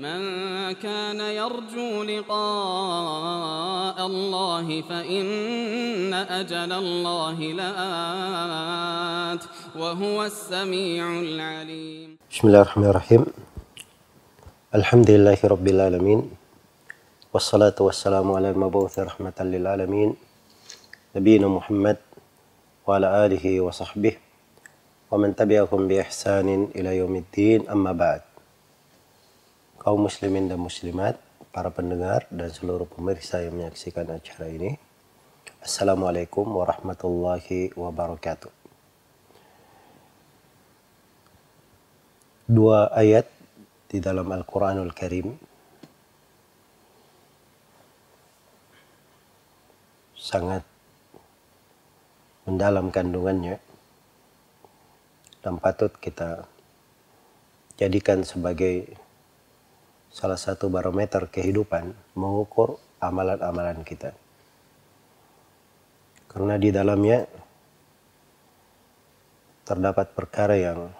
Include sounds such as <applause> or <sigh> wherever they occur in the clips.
من كان يرجو لقاء الله فإن أجل الله لآت وهو السميع العليم. بسم الله الرحمن الرحيم. الحمد لله رب العالمين والصلاة والسلام على المبعوث رحمة للعالمين نبينا محمد وعلى آله وصحبه ومن تبعهم بإحسان إلى يوم الدين. أما بعد kaum muslimin dan muslimat, para pendengar dan seluruh pemirsa yang menyaksikan acara ini. Assalamualaikum warahmatullahi wabarakatuh. Dua ayat di dalam Al-Quranul Karim sangat mendalam kandungannya dan patut kita jadikan sebagai salah satu barometer kehidupan mengukur amalan-amalan kita. Karena di dalamnya terdapat perkara yang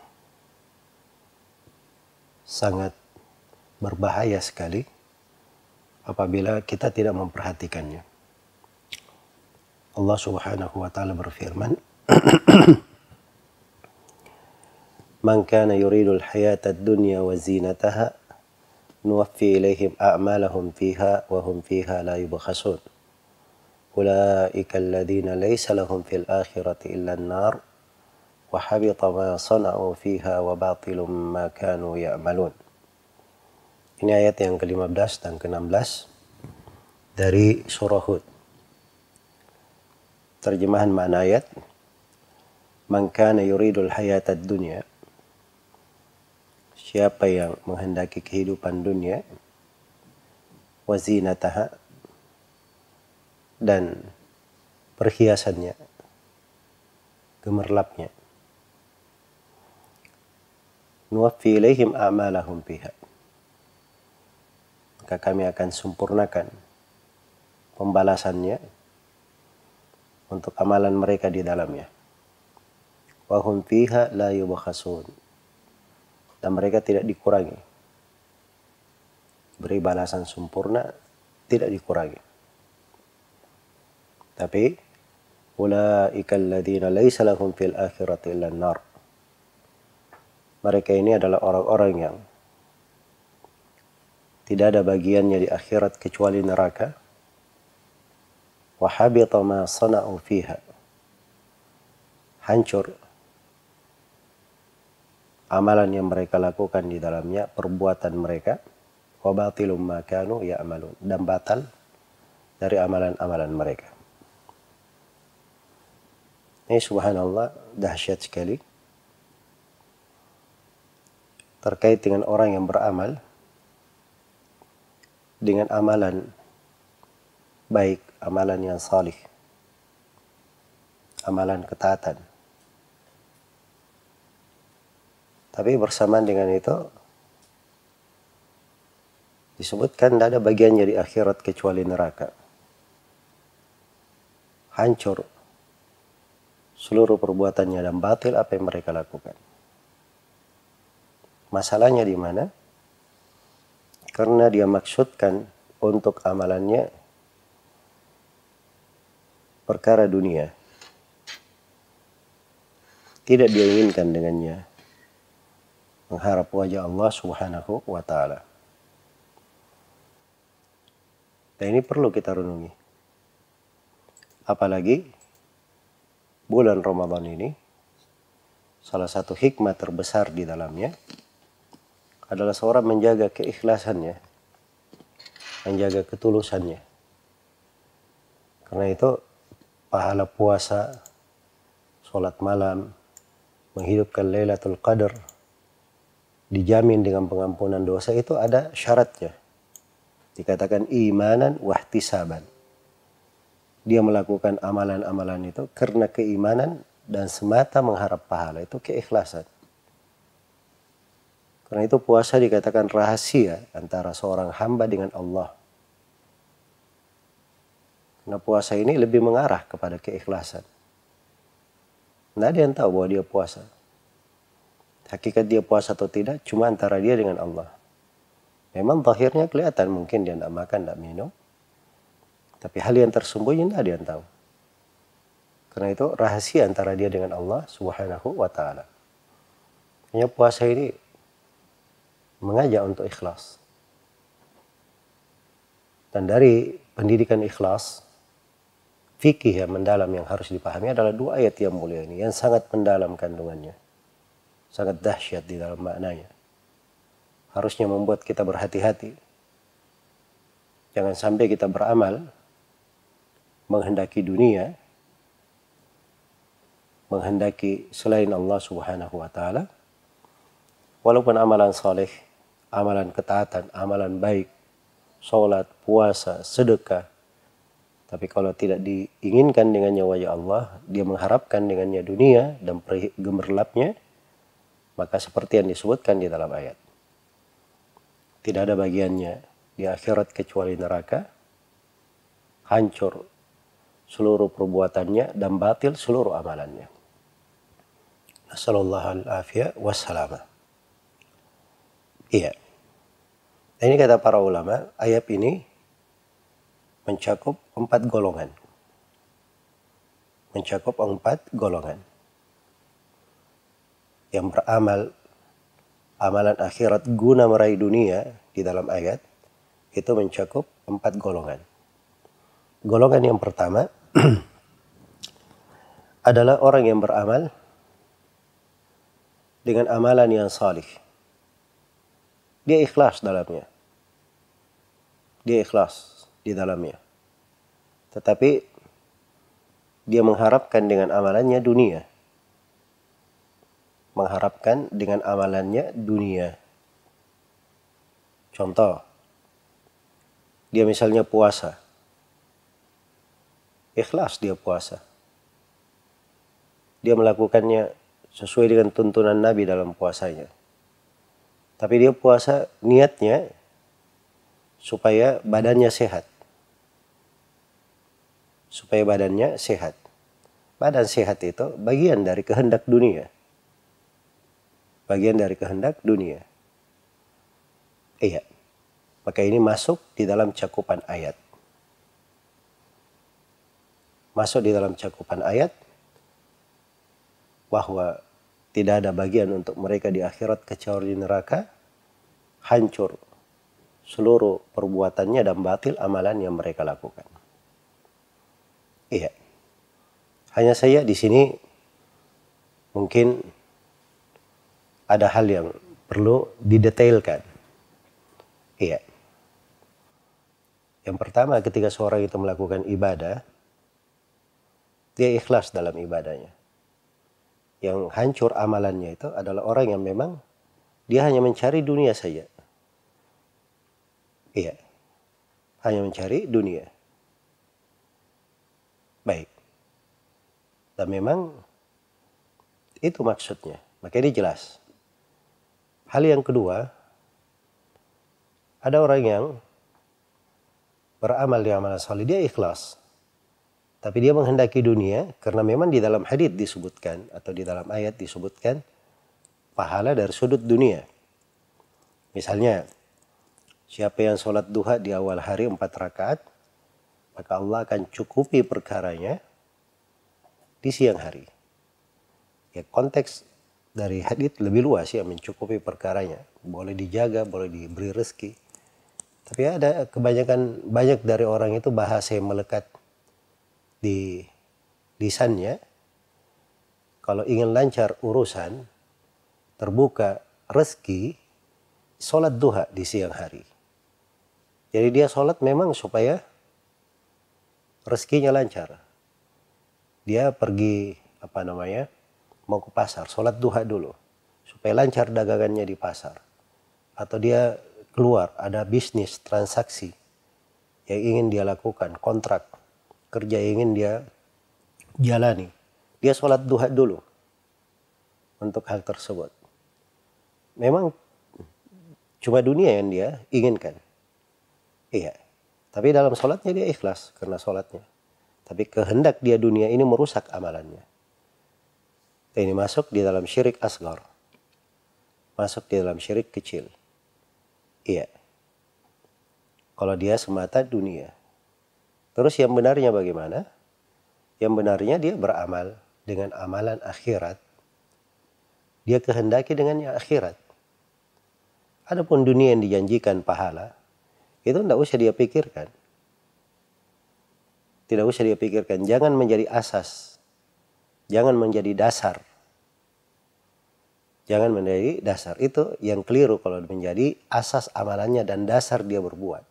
sangat berbahaya sekali apabila kita tidak memperhatikannya. Allah Subhanahu wa taala berfirman, "Man kana yuridul hayata ad-dunya wa zinataha نوفي إليهم أعمالهم فيها وهم فيها لا يبخسون أولئك الذين ليس لهم في الآخرة إلا النار وحبط ما صنعوا فيها وباطل ما كانوا يعملون Ini ayat yang ke-15 dan ke-16 dari surah Hud. Terjemahan makna ayat Man kana yuridul hayatad dunya siapa yang menghendaki kehidupan dunia wazinataha dan perhiasannya gemerlapnya. Nuwaffi ilaihim a'malahum fiha maka kami akan sempurnakan pembalasannya untuk amalan mereka di dalamnya. Wahum fiha la dan mereka tidak dikurangi. Beri balasan sempurna tidak dikurangi. Tapi ulaika alladziina laisa lahum fil akhirati. Mereka ini adalah orang-orang yang tidak ada bagiannya di akhirat kecuali neraka. Wa ma sana'u fiha. Hancur amalan yang mereka lakukan di dalamnya, perbuatan mereka, wabatilum makanu ya'malun dan batal dari amalan-amalan mereka. Ini subhanallah dahsyat sekali. Terkait dengan orang yang beramal dengan amalan baik, amalan yang salih, amalan ketaatan Tapi bersamaan dengan itu disebutkan tidak ada bagiannya di akhirat kecuali neraka. Hancur seluruh perbuatannya dan batil apa yang mereka lakukan. Masalahnya di mana? Karena dia maksudkan untuk amalannya perkara dunia. Tidak dia inginkan dengannya mengharap wajah Allah Subhanahu wa taala. Dan ini perlu kita renungi. Apalagi bulan Ramadan ini salah satu hikmah terbesar di dalamnya adalah seorang menjaga keikhlasannya, menjaga ketulusannya. Karena itu pahala puasa, sholat malam, menghidupkan Lailatul Qadar, dijamin dengan pengampunan dosa itu ada syaratnya. Dikatakan imanan wahtisaban. Dia melakukan amalan-amalan itu karena keimanan dan semata mengharap pahala itu keikhlasan. Karena itu puasa dikatakan rahasia antara seorang hamba dengan Allah. Karena puasa ini lebih mengarah kepada keikhlasan. Tidak ada yang tahu bahwa dia puasa hakikat dia puasa atau tidak cuma antara dia dengan Allah. Memang zahirnya kelihatan mungkin dia tidak makan, tidak minum. Tapi hal yang tersembunyi tidak dia tahu. Karena itu rahasia antara dia dengan Allah subhanahu wa ta'ala. Hanya puasa ini mengajak untuk ikhlas. Dan dari pendidikan ikhlas, fikih yang mendalam yang harus dipahami adalah dua ayat yang mulia ini yang sangat mendalam kandungannya. Sangat dahsyat di dalam maknanya. Harusnya membuat kita berhati-hati. Jangan sampai kita beramal menghendaki dunia, menghendaki selain Allah Subhanahu wa taala. Walaupun amalan saleh, amalan ketaatan, amalan baik sholat, puasa, sedekah. Tapi kalau tidak diinginkan dengannya wajah Allah, dia mengharapkan dengannya dunia dan gemerlapnya, maka seperti yang disebutkan di dalam ayat. Tidak ada bagiannya di akhirat kecuali neraka, hancur seluruh perbuatannya dan batil seluruh amalannya. Nasallallahu al-afiyah wassalamah. Iya. Ini kata para ulama, ayat ini mencakup empat golongan. Mencakup empat golongan. Yang beramal amalan akhirat guna meraih dunia di dalam ayat itu mencakup empat golongan. Golongan yang pertama <clears throat> adalah orang yang beramal dengan amalan yang salih. Dia ikhlas dalamnya dia ikhlas di dalamnya. Tetapi dia mengharapkan dengan amalannya dunia. Mengharapkan dengan amalannya dunia. Contoh, dia misalnya puasa. Ikhlas dia puasa. Dia melakukannya sesuai dengan tuntunan Nabi dalam puasanya. Tapi dia puasa niatnya supaya badannya sehat. Supaya badannya sehat. Badan sehat itu bagian dari kehendak dunia. Bagian dari kehendak dunia. Iya. Maka ini masuk di dalam cakupan ayat. Masuk di dalam cakupan ayat bahwa tidak ada bagian untuk mereka di akhirat kecuali neraka hancur seluruh perbuatannya dan batil amalan yang mereka lakukan. Iya. Hanya saya di sini mungkin ada hal yang perlu didetailkan. Iya. Yang pertama ketika seorang itu melakukan ibadah, dia ikhlas dalam ibadahnya. Yang hancur amalannya itu adalah orang yang memang dia hanya mencari dunia saja. Iya. Hanya mencari dunia. Baik. Dan memang itu maksudnya. Maka ini jelas. Hal yang kedua, ada orang yang beramal di amalan salih, dia ikhlas. Tapi dia menghendaki dunia karena memang di dalam hadis disebutkan atau di dalam ayat disebutkan pahala dari sudut dunia. Misalnya Siapa yang sholat duha di awal hari empat rakaat, maka Allah akan cukupi perkaranya di siang hari. Ya konteks dari hadis lebih luas ya mencukupi perkaranya. Boleh dijaga, boleh diberi rezeki. Tapi ada kebanyakan banyak dari orang itu bahasa yang melekat di lisannya. Kalau ingin lancar urusan, terbuka rezeki, sholat duha di siang hari. Jadi dia sholat memang supaya rezekinya lancar. Dia pergi apa namanya mau ke pasar, sholat duha dulu supaya lancar dagangannya di pasar. Atau dia keluar ada bisnis transaksi yang ingin dia lakukan, kontrak kerja yang ingin dia jalani. Dia sholat duha dulu untuk hal tersebut. Memang cuma dunia yang dia inginkan Iya. Tapi dalam sholatnya dia ikhlas karena sholatnya. Tapi kehendak dia dunia ini merusak amalannya. Ini masuk di dalam syirik asgar. Masuk di dalam syirik kecil. Iya. Kalau dia semata dunia. Terus yang benarnya bagaimana? Yang benarnya dia beramal dengan amalan akhirat. Dia kehendaki dengannya akhirat. Adapun dunia yang dijanjikan pahala, itu tidak usah dia pikirkan. Tidak usah dia pikirkan. Jangan menjadi asas. Jangan menjadi dasar. Jangan menjadi dasar. Itu yang keliru kalau menjadi asas amalannya dan dasar dia berbuat.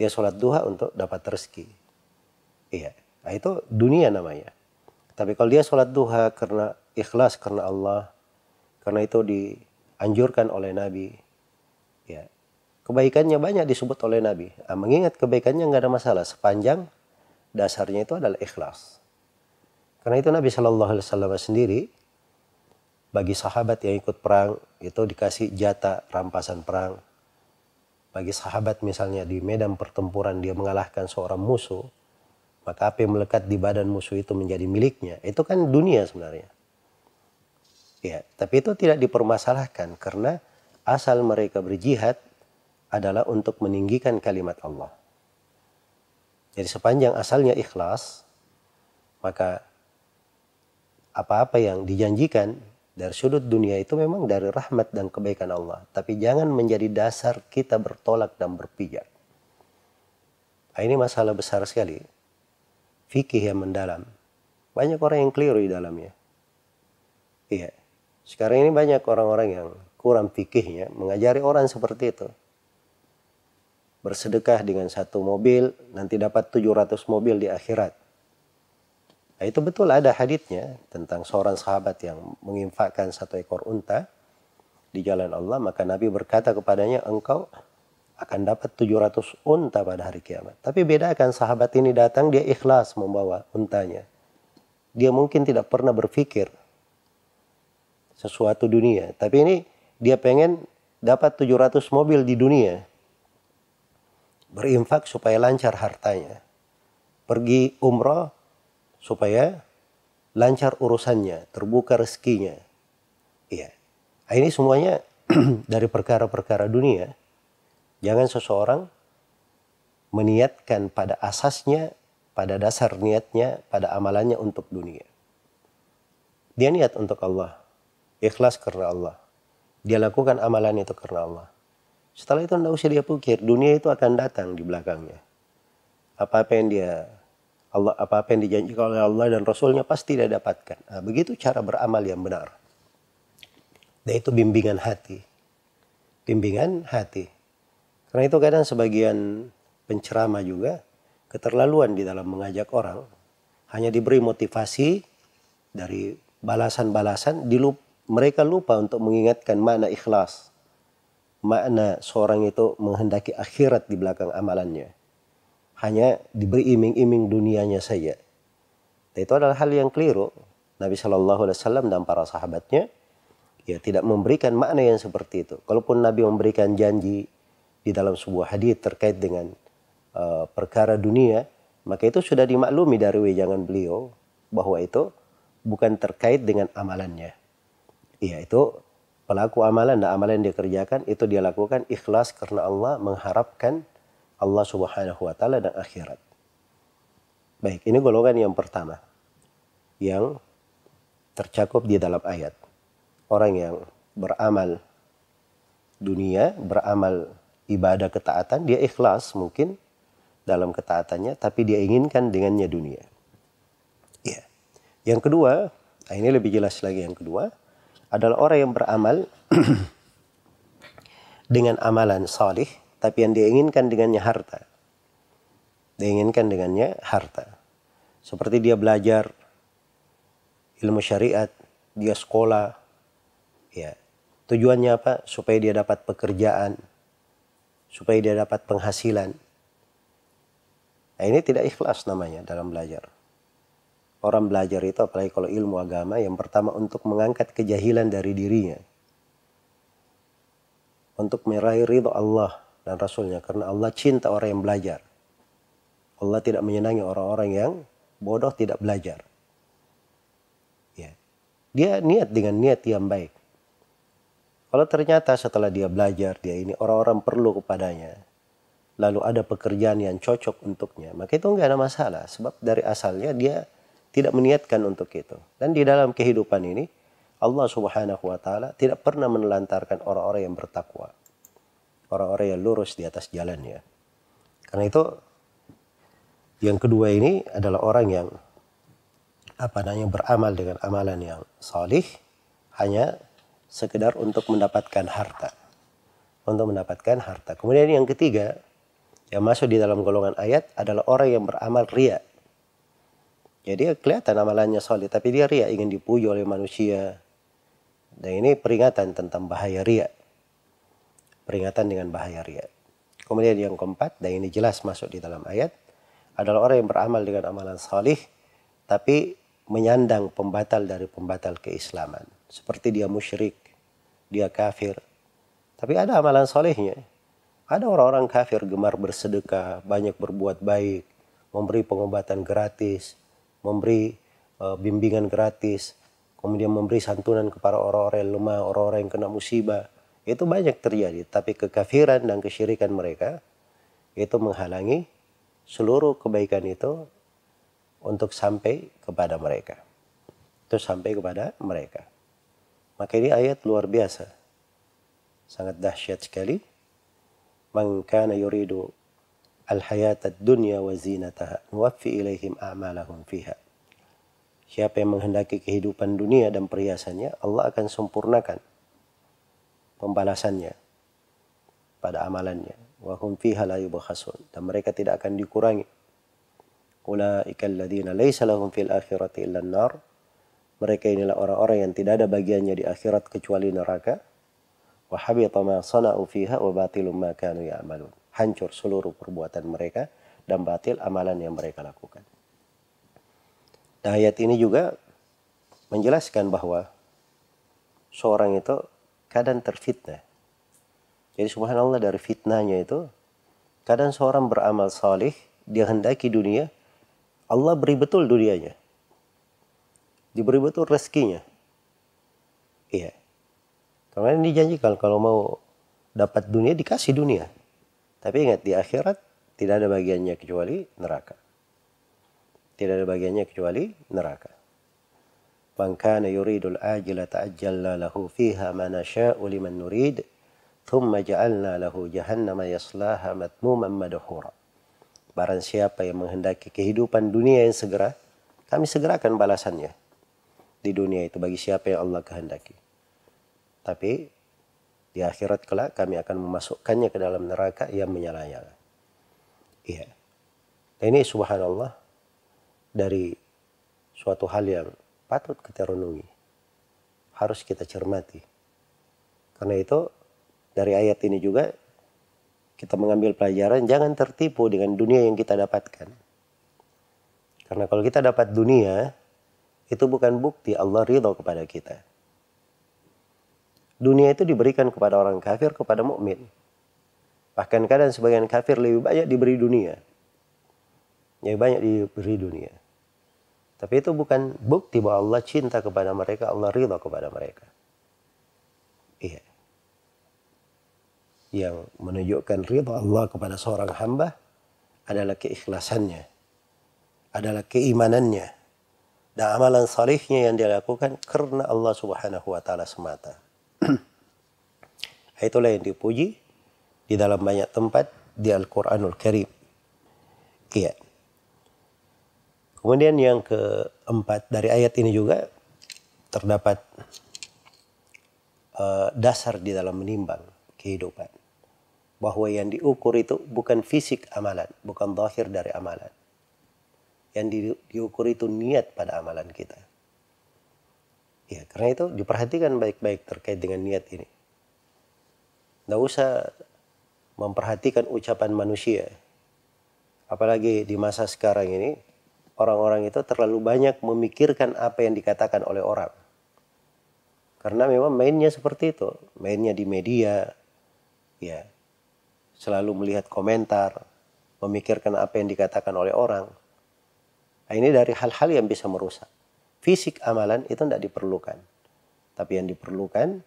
Dia sholat duha untuk dapat rezeki. Iya. Nah, itu dunia namanya. Tapi kalau dia sholat duha karena ikhlas karena Allah, karena itu dianjurkan oleh Nabi, ya kebaikannya banyak disebut oleh Nabi. Nah, mengingat kebaikannya nggak ada masalah sepanjang dasarnya itu adalah ikhlas. Karena itu Nabi Shallallahu Alaihi Wasallam sendiri bagi sahabat yang ikut perang itu dikasih jatah rampasan perang. Bagi sahabat misalnya di medan pertempuran dia mengalahkan seorang musuh, maka yang melekat di badan musuh itu menjadi miliknya. Itu kan dunia sebenarnya. Ya, tapi itu tidak dipermasalahkan karena asal mereka berjihad adalah untuk meninggikan kalimat Allah. Jadi sepanjang asalnya ikhlas, maka apa-apa yang dijanjikan dari sudut dunia itu memang dari rahmat dan kebaikan Allah. Tapi jangan menjadi dasar kita bertolak dan berpijak. Nah, ini masalah besar sekali. Fikih yang mendalam. Banyak orang yang keliru di dalamnya. Iya. Sekarang ini banyak orang-orang yang kurang fikihnya mengajari orang seperti itu bersedekah dengan satu mobil nanti dapat 700 mobil di akhirat. Nah, itu betul ada haditnya tentang seorang sahabat yang menginfakkan satu ekor unta di jalan Allah maka Nabi berkata kepadanya engkau akan dapat 700 unta pada hari kiamat. Tapi bedakan sahabat ini datang dia ikhlas membawa untanya. Dia mungkin tidak pernah berpikir sesuatu dunia, tapi ini dia pengen dapat 700 mobil di dunia berinfak supaya lancar hartanya. Pergi umroh supaya lancar urusannya, terbuka rezekinya. Iya. Nah, ini semuanya <clears throat> dari perkara-perkara dunia. Jangan seseorang meniatkan pada asasnya, pada dasar niatnya, pada amalannya untuk dunia. Dia niat untuk Allah, ikhlas karena Allah. Dia lakukan amalan itu karena Allah. Setelah itu tidak usah dia pikir, dunia itu akan datang di belakangnya. Apa-apa yang dia Allah apa-apa yang dijanjikan oleh Allah dan Rasulnya pasti dia dapatkan. Nah, begitu cara beramal yang benar. Dan itu bimbingan hati. Bimbingan hati. Karena itu kadang sebagian penceramah juga keterlaluan di dalam mengajak orang. Hanya diberi motivasi dari balasan-balasan, mereka lupa untuk mengingatkan mana ikhlas makna seorang itu menghendaki akhirat di belakang amalannya. Hanya diberi iming-iming dunianya saja. Dan itu adalah hal yang keliru. Nabi Shallallahu Alaihi Wasallam dan para sahabatnya ya tidak memberikan makna yang seperti itu. Kalaupun Nabi memberikan janji di dalam sebuah hadis terkait dengan uh, perkara dunia, maka itu sudah dimaklumi dari wejangan beliau bahwa itu bukan terkait dengan amalannya. Iya itu pelaku amalan dan amalan yang dia kerjakan itu dia lakukan ikhlas karena Allah mengharapkan Allah Subhanahu wa taala dan akhirat. Baik, ini golongan yang pertama yang tercakup di dalam ayat. Orang yang beramal dunia, beramal ibadah ketaatan, dia ikhlas mungkin dalam ketaatannya, tapi dia inginkan dengannya dunia. Ya. Yang kedua, nah ini lebih jelas lagi yang kedua, adalah orang yang beramal <clears throat> dengan amalan salih tapi yang diinginkan dengannya harta. Diinginkan dengannya harta. Seperti dia belajar ilmu syariat, dia sekolah, ya. Tujuannya apa? Supaya dia dapat pekerjaan, supaya dia dapat penghasilan. Nah, ini tidak ikhlas namanya dalam belajar orang belajar itu apalagi kalau ilmu agama yang pertama untuk mengangkat kejahilan dari dirinya. Untuk meraih ridho Allah dan Rasulnya karena Allah cinta orang yang belajar. Allah tidak menyenangi orang-orang yang bodoh tidak belajar. Ya. Dia niat dengan niat yang baik. Kalau ternyata setelah dia belajar dia ini orang-orang perlu kepadanya. lalu ada pekerjaan yang cocok untuknya, maka itu enggak ada masalah. Sebab dari asalnya dia tidak meniatkan untuk itu. Dan di dalam kehidupan ini, Allah subhanahu wa ta'ala tidak pernah menelantarkan orang-orang yang bertakwa. Orang-orang yang lurus di atas jalannya. Karena itu, yang kedua ini adalah orang yang apa namanya beramal dengan amalan yang salih hanya sekedar untuk mendapatkan harta. Untuk mendapatkan harta. Kemudian yang ketiga, yang masuk di dalam golongan ayat adalah orang yang beramal ria. Jadi kelihatan amalannya solid, tapi dia ria ingin dipuji oleh manusia. Dan ini peringatan tentang bahaya ria. Peringatan dengan bahaya ria. Kemudian yang keempat, dan ini jelas masuk di dalam ayat, adalah orang yang beramal dengan amalan salih, tapi menyandang pembatal dari pembatal keislaman. Seperti dia musyrik, dia kafir. Tapi ada amalan solehnya. Ada orang-orang kafir gemar bersedekah, banyak berbuat baik, memberi pengobatan gratis, memberi uh, bimbingan gratis, kemudian memberi santunan kepada orang-orang yang lemah, orang-orang yang kena musibah. Itu banyak terjadi, tapi kekafiran dan kesyirikan mereka itu menghalangi seluruh kebaikan itu untuk sampai kepada mereka. Itu sampai kepada mereka. Maka ini ayat luar biasa. Sangat dahsyat sekali man kana yuridu al-hayata dunya wa zinataha nuwaffi ilaihim a'malahum fiha. Siapa yang menghendaki kehidupan dunia dan perhiasannya, Allah akan sempurnakan pembalasannya pada amalannya. Wa hum fiha la yubkhasun. Dan mereka tidak akan dikurangi. Ulaika alladziina laisa lahum fil akhirati illa nar Mereka inilah orang-orang yang tidak ada bagiannya di akhirat kecuali neraka wa habita ma sana'u fiha wa batilum ma kanu ya'malun. Hancur seluruh perbuatan mereka dan batil amalan yang mereka lakukan. Nah, ayat ini juga menjelaskan bahwa seorang itu kadang terfitnah. Jadi subhanallah dari fitnahnya itu kadang seorang beramal salih dia hendaki dunia Allah beri betul dunianya. Diberi betul rezekinya. Iya. Karena dijanjikan kalau mau dapat dunia dikasih dunia. Tapi ingat di akhirat tidak ada bagiannya kecuali neraka. Tidak ada bagiannya kecuali neraka. Man kana yuridul ajila ta'ajjalna lahu fiha ma nasha'u liman nurid thumma ja'alna lahu jahannama yaslaha matmuman madhura. Barang siapa yang menghendaki kehidupan dunia yang segera, kami segerakan balasannya di dunia itu bagi siapa yang Allah kehendaki. Tapi di akhirat kelak kami akan memasukkannya ke dalam neraka yang menyala-nyala. Iya. Ini subhanallah dari suatu hal yang patut kita renungi. Harus kita cermati. Karena itu dari ayat ini juga kita mengambil pelajaran jangan tertipu dengan dunia yang kita dapatkan. Karena kalau kita dapat dunia, itu bukan bukti Allah ridho kepada kita. Dunia itu diberikan kepada orang kafir, kepada mukmin. Bahkan kadang sebagian kafir lebih banyak diberi dunia. Lebih banyak diberi dunia. Tapi itu bukan bukti bahwa Allah cinta kepada mereka, Allah ridha kepada mereka. Iya. Yang menunjukkan ridha Allah kepada seorang hamba adalah keikhlasannya. Adalah keimanannya. Dan amalan salihnya yang dia lakukan karena Allah subhanahu wa ta'ala semata. <clears throat> Itulah yang dipuji di dalam banyak tempat di Al-Quranul Karim. Iya. Kemudian yang keempat dari ayat ini juga terdapat uh, dasar di dalam menimbang kehidupan. Bahwa yang diukur itu bukan fisik amalan, bukan zahir dari amalan. Yang di, diukur itu niat pada amalan kita. Ya, karena itu diperhatikan baik-baik terkait dengan niat ini. Tidak usah memperhatikan ucapan manusia. Apalagi di masa sekarang ini, orang-orang itu terlalu banyak memikirkan apa yang dikatakan oleh orang. Karena memang mainnya seperti itu. Mainnya di media, ya selalu melihat komentar, memikirkan apa yang dikatakan oleh orang. Nah, ini dari hal-hal yang bisa merusak. Fisik amalan itu tidak diperlukan. Tapi yang diperlukan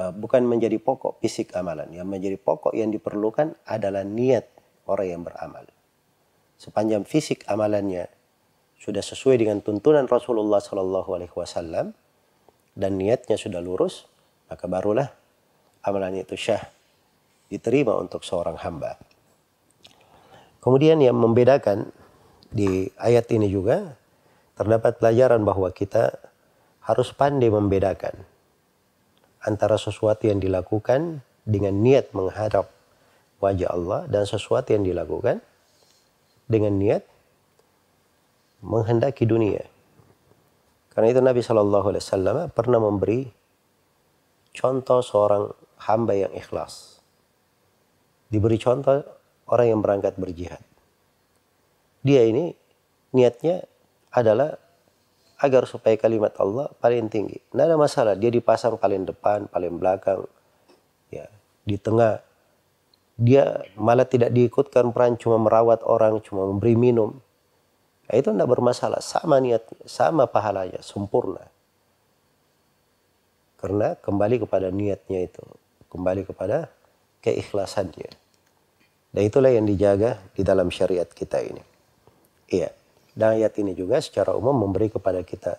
uh, bukan menjadi pokok fisik amalan. Yang menjadi pokok yang diperlukan adalah niat orang yang beramal. Sepanjang fisik amalannya sudah sesuai dengan tuntunan Rasulullah Shallallahu Alaihi Wasallam dan niatnya sudah lurus, maka barulah amalan itu syah diterima untuk seorang hamba. Kemudian yang membedakan di ayat ini juga terdapat pelajaran bahwa kita harus pandai membedakan antara sesuatu yang dilakukan dengan niat menghadap wajah Allah dan sesuatu yang dilakukan dengan niat menghendaki dunia. Karena itu Nabi Shallallahu Alaihi Wasallam pernah memberi contoh seorang hamba yang ikhlas. Diberi contoh orang yang berangkat berjihad. Dia ini niatnya adalah agar supaya kalimat Allah paling tinggi. Tidak ada masalah, dia dipasang paling depan, paling belakang, ya di tengah. Dia malah tidak diikutkan peran cuma merawat orang, cuma memberi minum. Nah, itu tidak bermasalah, sama niat, sama pahalanya, sempurna. Karena kembali kepada niatnya itu, kembali kepada keikhlasannya. Dan itulah yang dijaga di dalam syariat kita ini. Iya. Dan ayat ini juga secara umum memberi kepada kita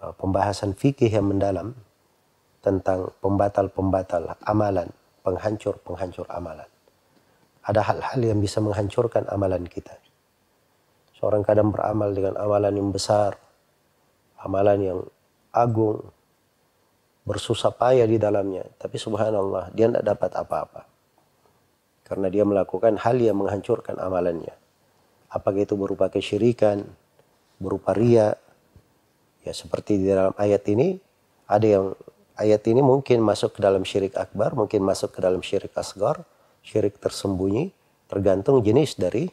uh, pembahasan fikih yang mendalam tentang pembatal-pembatal amalan, penghancur-penghancur amalan. Ada hal-hal yang bisa menghancurkan amalan kita. Seorang kadang beramal dengan amalan yang besar, amalan yang agung, bersusah payah di dalamnya, tapi subhanallah dia tidak dapat apa-apa. Karena dia melakukan hal yang menghancurkan amalannya apakah itu berupa kesyirikan, berupa ria. Ya seperti di dalam ayat ini ada yang ayat ini mungkin masuk ke dalam syirik akbar, mungkin masuk ke dalam syirik asgar, syirik tersembunyi, tergantung jenis dari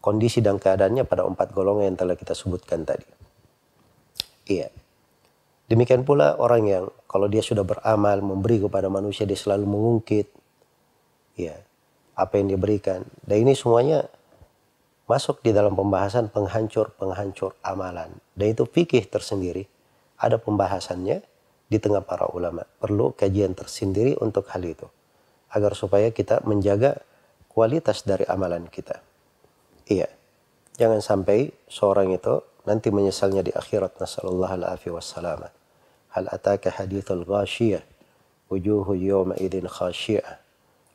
kondisi dan keadaannya pada empat golongan yang telah kita sebutkan tadi. Iya. Demikian pula orang yang kalau dia sudah beramal memberi kepada manusia dia selalu mengungkit ya apa yang diberikan. Dan ini semuanya masuk di dalam pembahasan penghancur-penghancur amalan. Dan itu fikih tersendiri. Ada pembahasannya di tengah para ulama. Perlu kajian tersendiri untuk hal itu. Agar supaya kita menjaga kualitas dari amalan kita. Iya. Jangan sampai seorang itu nanti menyesalnya di akhirat. Nasallallahu alaihi wassalam. Hal ataka hadithul ghashiyah. Wujuhu yawma idin khashiyah.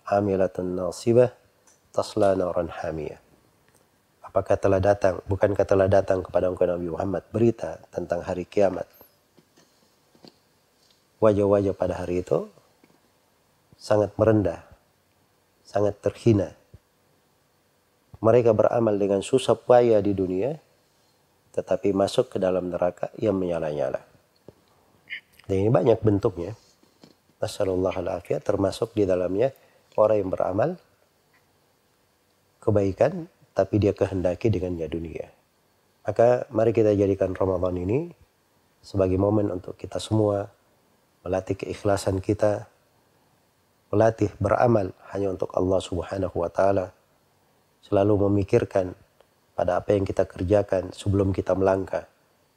Amilatun nasibah. Tasla naran hamiyah apakah telah datang, bukankah telah datang kepada engkau Nabi Muhammad berita tentang hari kiamat. Wajah-wajah pada hari itu sangat merendah, sangat terhina. Mereka beramal dengan susah payah di dunia, tetapi masuk ke dalam neraka yang menyala-nyala. Dan ini banyak bentuknya. Nasallallahu termasuk di dalamnya orang yang beramal kebaikan tapi dia kehendaki dengannya dunia. Maka mari kita jadikan Ramadan ini sebagai momen untuk kita semua melatih keikhlasan kita, melatih beramal hanya untuk Allah Subhanahu wa taala, selalu memikirkan pada apa yang kita kerjakan sebelum kita melangkah.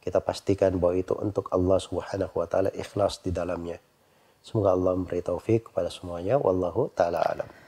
Kita pastikan bahwa itu untuk Allah Subhanahu wa taala ikhlas di dalamnya. Semoga Allah memberi taufik kepada semuanya wallahu taala alam.